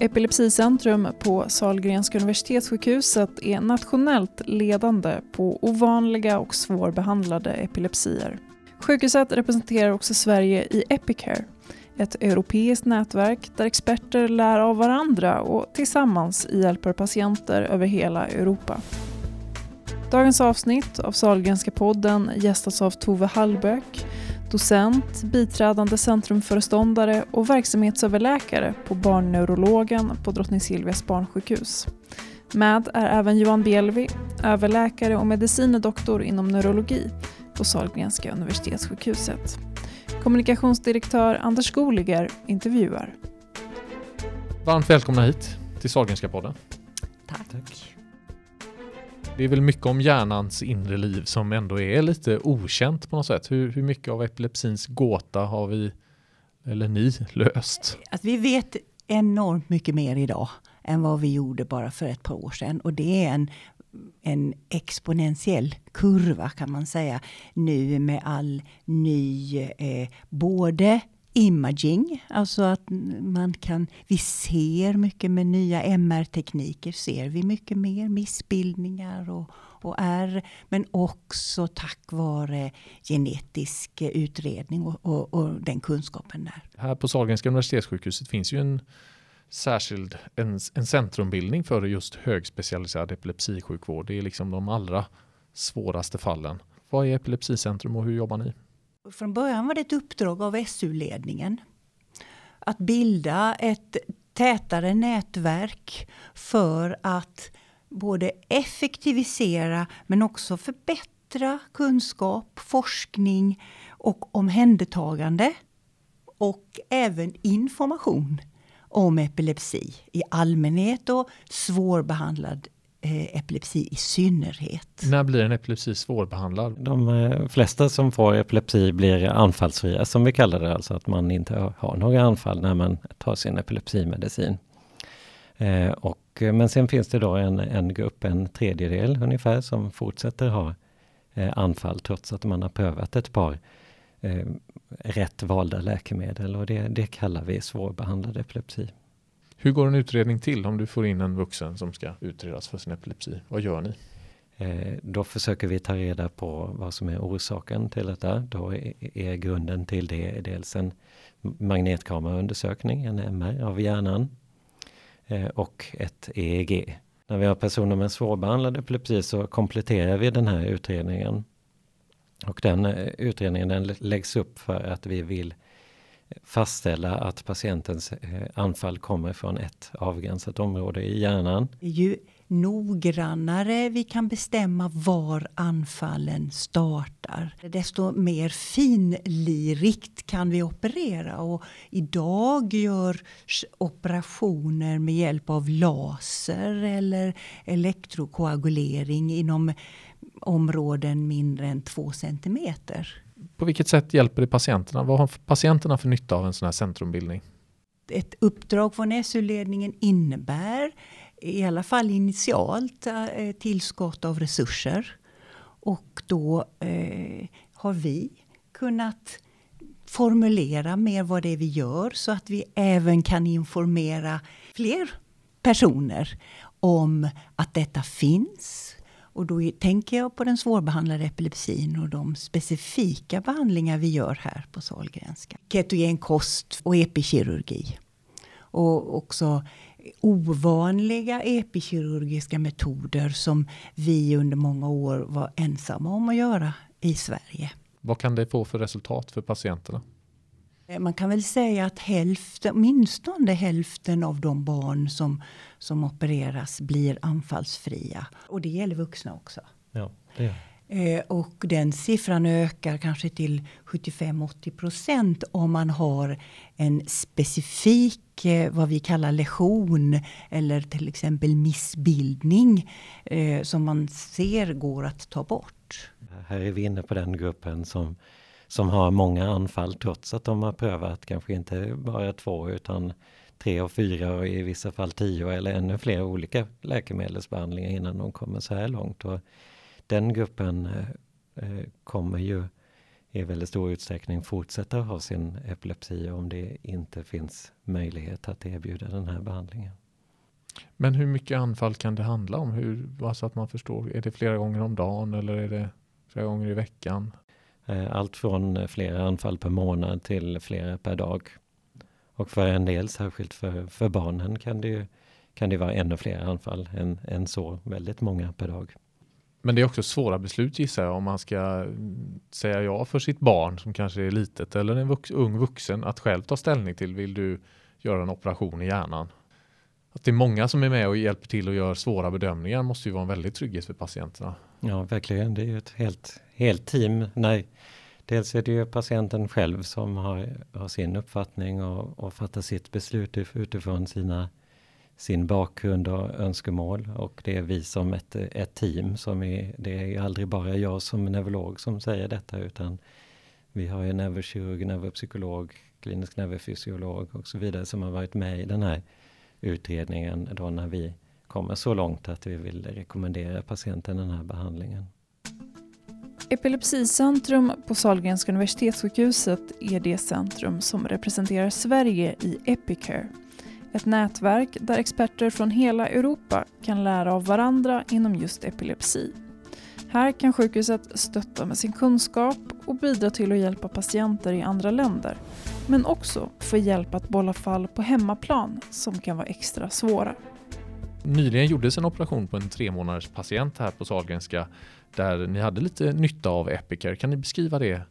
Epilepsicentrum på Sahlgrenska universitetssjukhuset är nationellt ledande på ovanliga och svårbehandlade epilepsier. Sjukhuset representerar också Sverige i Epicare, ett europeiskt nätverk där experter lär av varandra och tillsammans hjälper patienter över hela Europa. Dagens avsnitt av Sahlgrenska podden gästas av Tove Hallböck, docent, biträdande centrumföreståndare och verksamhetsöverläkare på barnneurologen på Drottning Silvias barnsjukhus. Med är även Johan Bjelvi, överläkare och medicinedoktor inom neurologi på Sahlgrenska universitetssjukhuset. Kommunikationsdirektör Anders Skoliger intervjuar. Varmt välkomna hit till Sahlgrenska podden. Tack. Tack. Det är väl mycket om hjärnans inre liv som ändå är lite okänt på något sätt. Hur, hur mycket av epilepsins gåta har vi, eller ni, löst? Att vi vet enormt mycket mer idag än vad vi gjorde bara för ett par år sedan. Och det är en, en exponentiell kurva kan man säga nu med all ny, eh, både imaging, alltså att man kan, vi ser mycket med nya MR-tekniker, ser vi mycket mer missbildningar och, och R, men också tack vare genetisk utredning och, och, och den kunskapen där. Här på Sahlgrenska universitetssjukhuset finns ju en särskild en, en centrumbildning för just högspecialiserad epilepsisjukvård. Det är liksom de allra svåraste fallen. Vad är Epilepsicentrum och hur jobbar ni? Från början var det ett uppdrag av SU-ledningen att bilda ett tätare nätverk för att både effektivisera men också förbättra kunskap, forskning och omhändertagande och även information om epilepsi i allmänhet och svårbehandlad epilepsi i synnerhet. När blir en epilepsi svårbehandlad? De eh, flesta som får epilepsi blir anfallsfria som vi kallar det, alltså att man inte har några anfall när man tar sin epilepsimedicin. Eh, och, men sen finns det då en, en grupp, en tredjedel ungefär, som fortsätter ha anfall trots att man har prövat ett par rätt valda läkemedel och det, det kallar vi svårbehandlad epilepsi. Hur går en utredning till om du får in en vuxen som ska utredas för sin epilepsi? Vad gör ni? Eh, då försöker vi ta reda på vad som är orsaken till detta. Då är grunden till det dels en magnetkameraundersökning, en MR av hjärnan eh, och ett EEG. När vi har personer med svårbehandlad epilepsi så kompletterar vi den här utredningen. Och den eh, utredningen den läggs upp för att vi vill fastställa att patientens eh, anfall kommer från ett avgränsat område i hjärnan. Ju noggrannare vi kan bestämma var anfallen startar, desto mer finlirigt kan vi operera. Och idag görs operationer med hjälp av laser eller elektrokoagulering inom områden mindre än två centimeter på vilket sätt hjälper det patienterna? Vad har patienterna för nytta av en sån här centrumbildning? Ett uppdrag från SU-ledningen innebär i alla fall initialt eh, tillskott av resurser. Och då eh, har vi kunnat formulera mer vad det är vi gör så att vi även kan informera fler personer om att detta finns och då tänker jag på den svårbehandlade epilepsin och de specifika behandlingar vi gör här på Sahlgrenska. Ketogen kost och epikirurgi. Och också ovanliga epikirurgiska metoder som vi under många år var ensamma om att göra i Sverige. Vad kan det få för resultat för patienterna? Man kan väl säga att hälften, åtminstone hälften av de barn som, som opereras blir anfallsfria. Och det gäller vuxna också. Ja, det eh, och den siffran ökar kanske till 75-80 procent om man har en specifik, eh, vad vi kallar lesion eller till exempel missbildning eh, som man ser går att ta bort. Här är vi inne på den gruppen som som har många anfall trots att de har prövat kanske inte bara två utan tre och fyra och i vissa fall tio eller ännu fler olika läkemedelsbehandlingar innan de kommer så här långt. Och den gruppen eh, eh, kommer ju i väldigt stor utsträckning fortsätta ha sin epilepsi om det inte finns möjlighet att erbjuda den här behandlingen. Men hur mycket anfall kan det handla om? Hur, alltså att man förstår, är det flera gånger om dagen eller är det flera gånger i veckan? Eh, allt från flera anfall per månad till flera per dag. Och för en del, särskilt för, för barnen, kan det, ju, kan det vara ännu fler anfall än, än så, väldigt många per dag. Men det är också svåra beslut gissar jag om man ska mm, säga ja för sitt barn som kanske är litet eller en vux, ung vuxen att själv ta ställning till vill du göra en operation i hjärnan. Att det är många som är med och hjälper till och gör svåra bedömningar måste ju vara en väldig trygghet för patienterna. Ja, verkligen. Det är ju ett helt, helt team. Nej, dels är det ju patienten själv som har, har sin uppfattning och, och fattar sitt beslut utifrån sina sin bakgrund och önskemål och det är vi som ett, ett team som är, det är aldrig bara jag som neurolog som säger detta utan vi har ju neurokirurg, neuropsykolog, klinisk neurofysiolog och så vidare som har varit med i den här utredningen då när vi kommer så långt att vi vill rekommendera patienten den här behandlingen. Epilepsicentrum på Sahlgrenska universitetssjukhuset är det centrum som representerar Sverige i Epicare ett nätverk där experter från hela Europa kan lära av varandra inom just epilepsi. Här kan sjukhuset stötta med sin kunskap och bidra till att hjälpa patienter i andra länder. Men också få hjälp att bolla fall på hemmaplan som kan vara extra svåra. Nyligen gjordes en operation på en tre månaders patient här på Sahlgrenska där ni hade lite nytta av Epicare. Kan ni beskriva det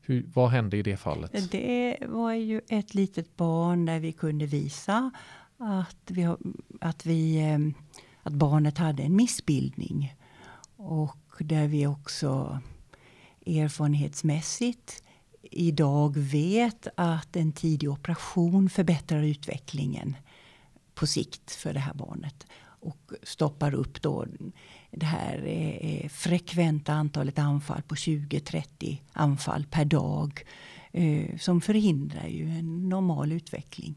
hur, vad hände i det fallet? Det var ju ett litet barn där vi kunde visa att, vi, att, vi, ehm, att barnet hade en missbildning. Och där vi också erfarenhetsmässigt idag vet att en tidig operation förbättrar utvecklingen på sikt för det här barnet och stoppar upp då det här eh, frekventa antalet anfall på 20-30 anfall per dag eh, som förhindrar ju en normal utveckling.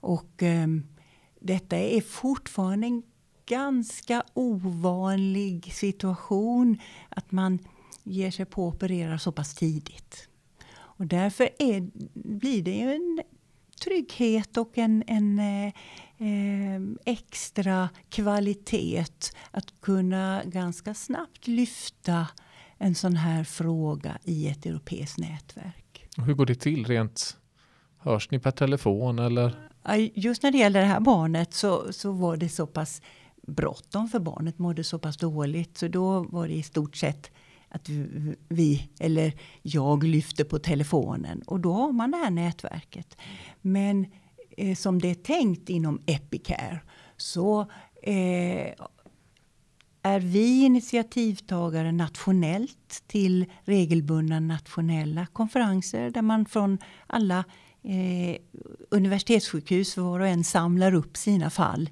Och eh, detta är fortfarande en ganska ovanlig situation att man ger sig på att operera så pass tidigt. Och därför är, blir det ju en trygghet och en, en eh, eh, extra kvalitet att kunna ganska snabbt lyfta en sån här fråga i ett europeiskt nätverk. Hur går det till rent? Hörs ni per telefon eller? Just när det gäller det här barnet så, så var det så pass bråttom för barnet mådde så pass dåligt så då var det i stort sett att vi eller jag lyfte på telefonen och då har man det här nätverket. Men eh, som det är tänkt inom Epicare så eh, är vi initiativtagare nationellt till regelbundna nationella konferenser där man från alla eh, universitetssjukhus var och en samlar upp sina fall.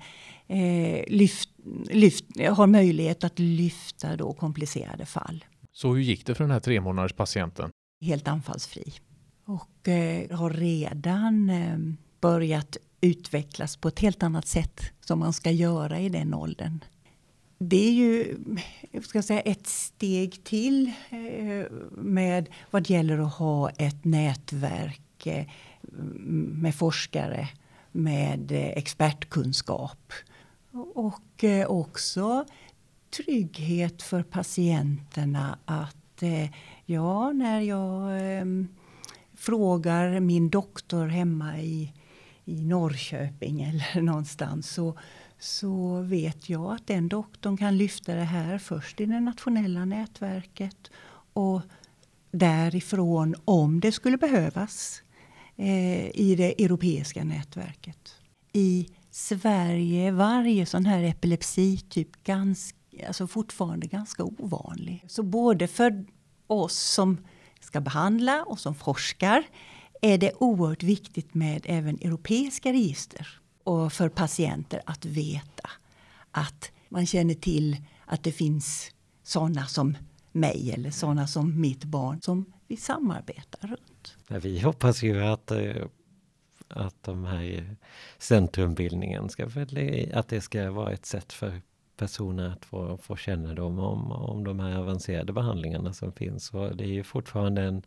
Eh, lyft, lyft, har möjlighet att lyfta då komplicerade fall. Så hur gick det för den här tre månaders patienten? Helt anfallsfri. Och eh, har redan eh, börjat utvecklas på ett helt annat sätt som man ska göra i den åldern. Det är ju ska säga, ett steg till eh, med vad gäller att ha ett nätverk eh, med forskare med eh, expertkunskap. Och eh, också trygghet för patienterna att eh, ja, när jag eh, frågar min doktor hemma i, i Norrköping eller någonstans så, så vet jag att den doktorn kan lyfta det här först i det nationella nätverket och därifrån, om det skulle behövas, eh, i det europeiska nätverket. I Sverige varje sån här epilepsityp ganska alltså fortfarande ganska ovanlig. Så både för oss som ska behandla och som forskar är det oerhört viktigt med även europeiska register och för patienter att veta att man känner till att det finns sådana som mig eller sådana som mitt barn som vi samarbetar runt. Vi hoppas ju att, eh, att de här centrumbildningen ska, att det ska vara ett sätt för personer att få, få kännedom om, om de här avancerade behandlingarna som finns. Och det är ju fortfarande en,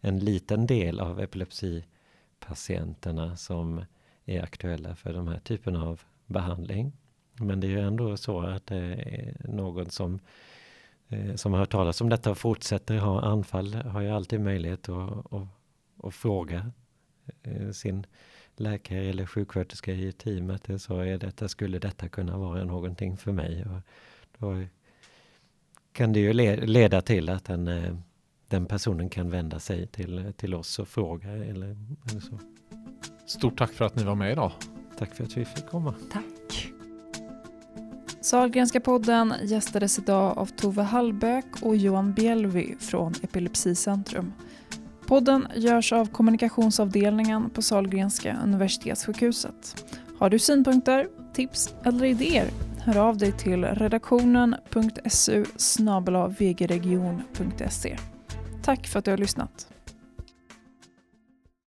en liten del av epilepsipatienterna som är aktuella för de här typen av behandling. Men det är ju ändå så att det är någon som, eh, som har hört talas om detta och fortsätter ha anfall har ju alltid möjlighet att, att, att fråga sin läkare eller sjuksköterska i teamet. Så är detta, skulle detta kunna vara någonting för mig? Och då kan det ju leda till att den, eh, den personen kan vända sig till, till oss och fråga. Eller, eller så. Stort tack för att ni var med idag. Tack för att vi fick komma. Tack. Sahlgrenska podden gästades idag av Tove Hallbäck och Johan Bjelvi från Epilepsicentrum. Podden görs av kommunikationsavdelningen på Sahlgrenska universitetssjukhuset. Har du synpunkter, tips eller idéer? Hör av dig till redaktionen.su vgregion.se. Tack för att du har lyssnat.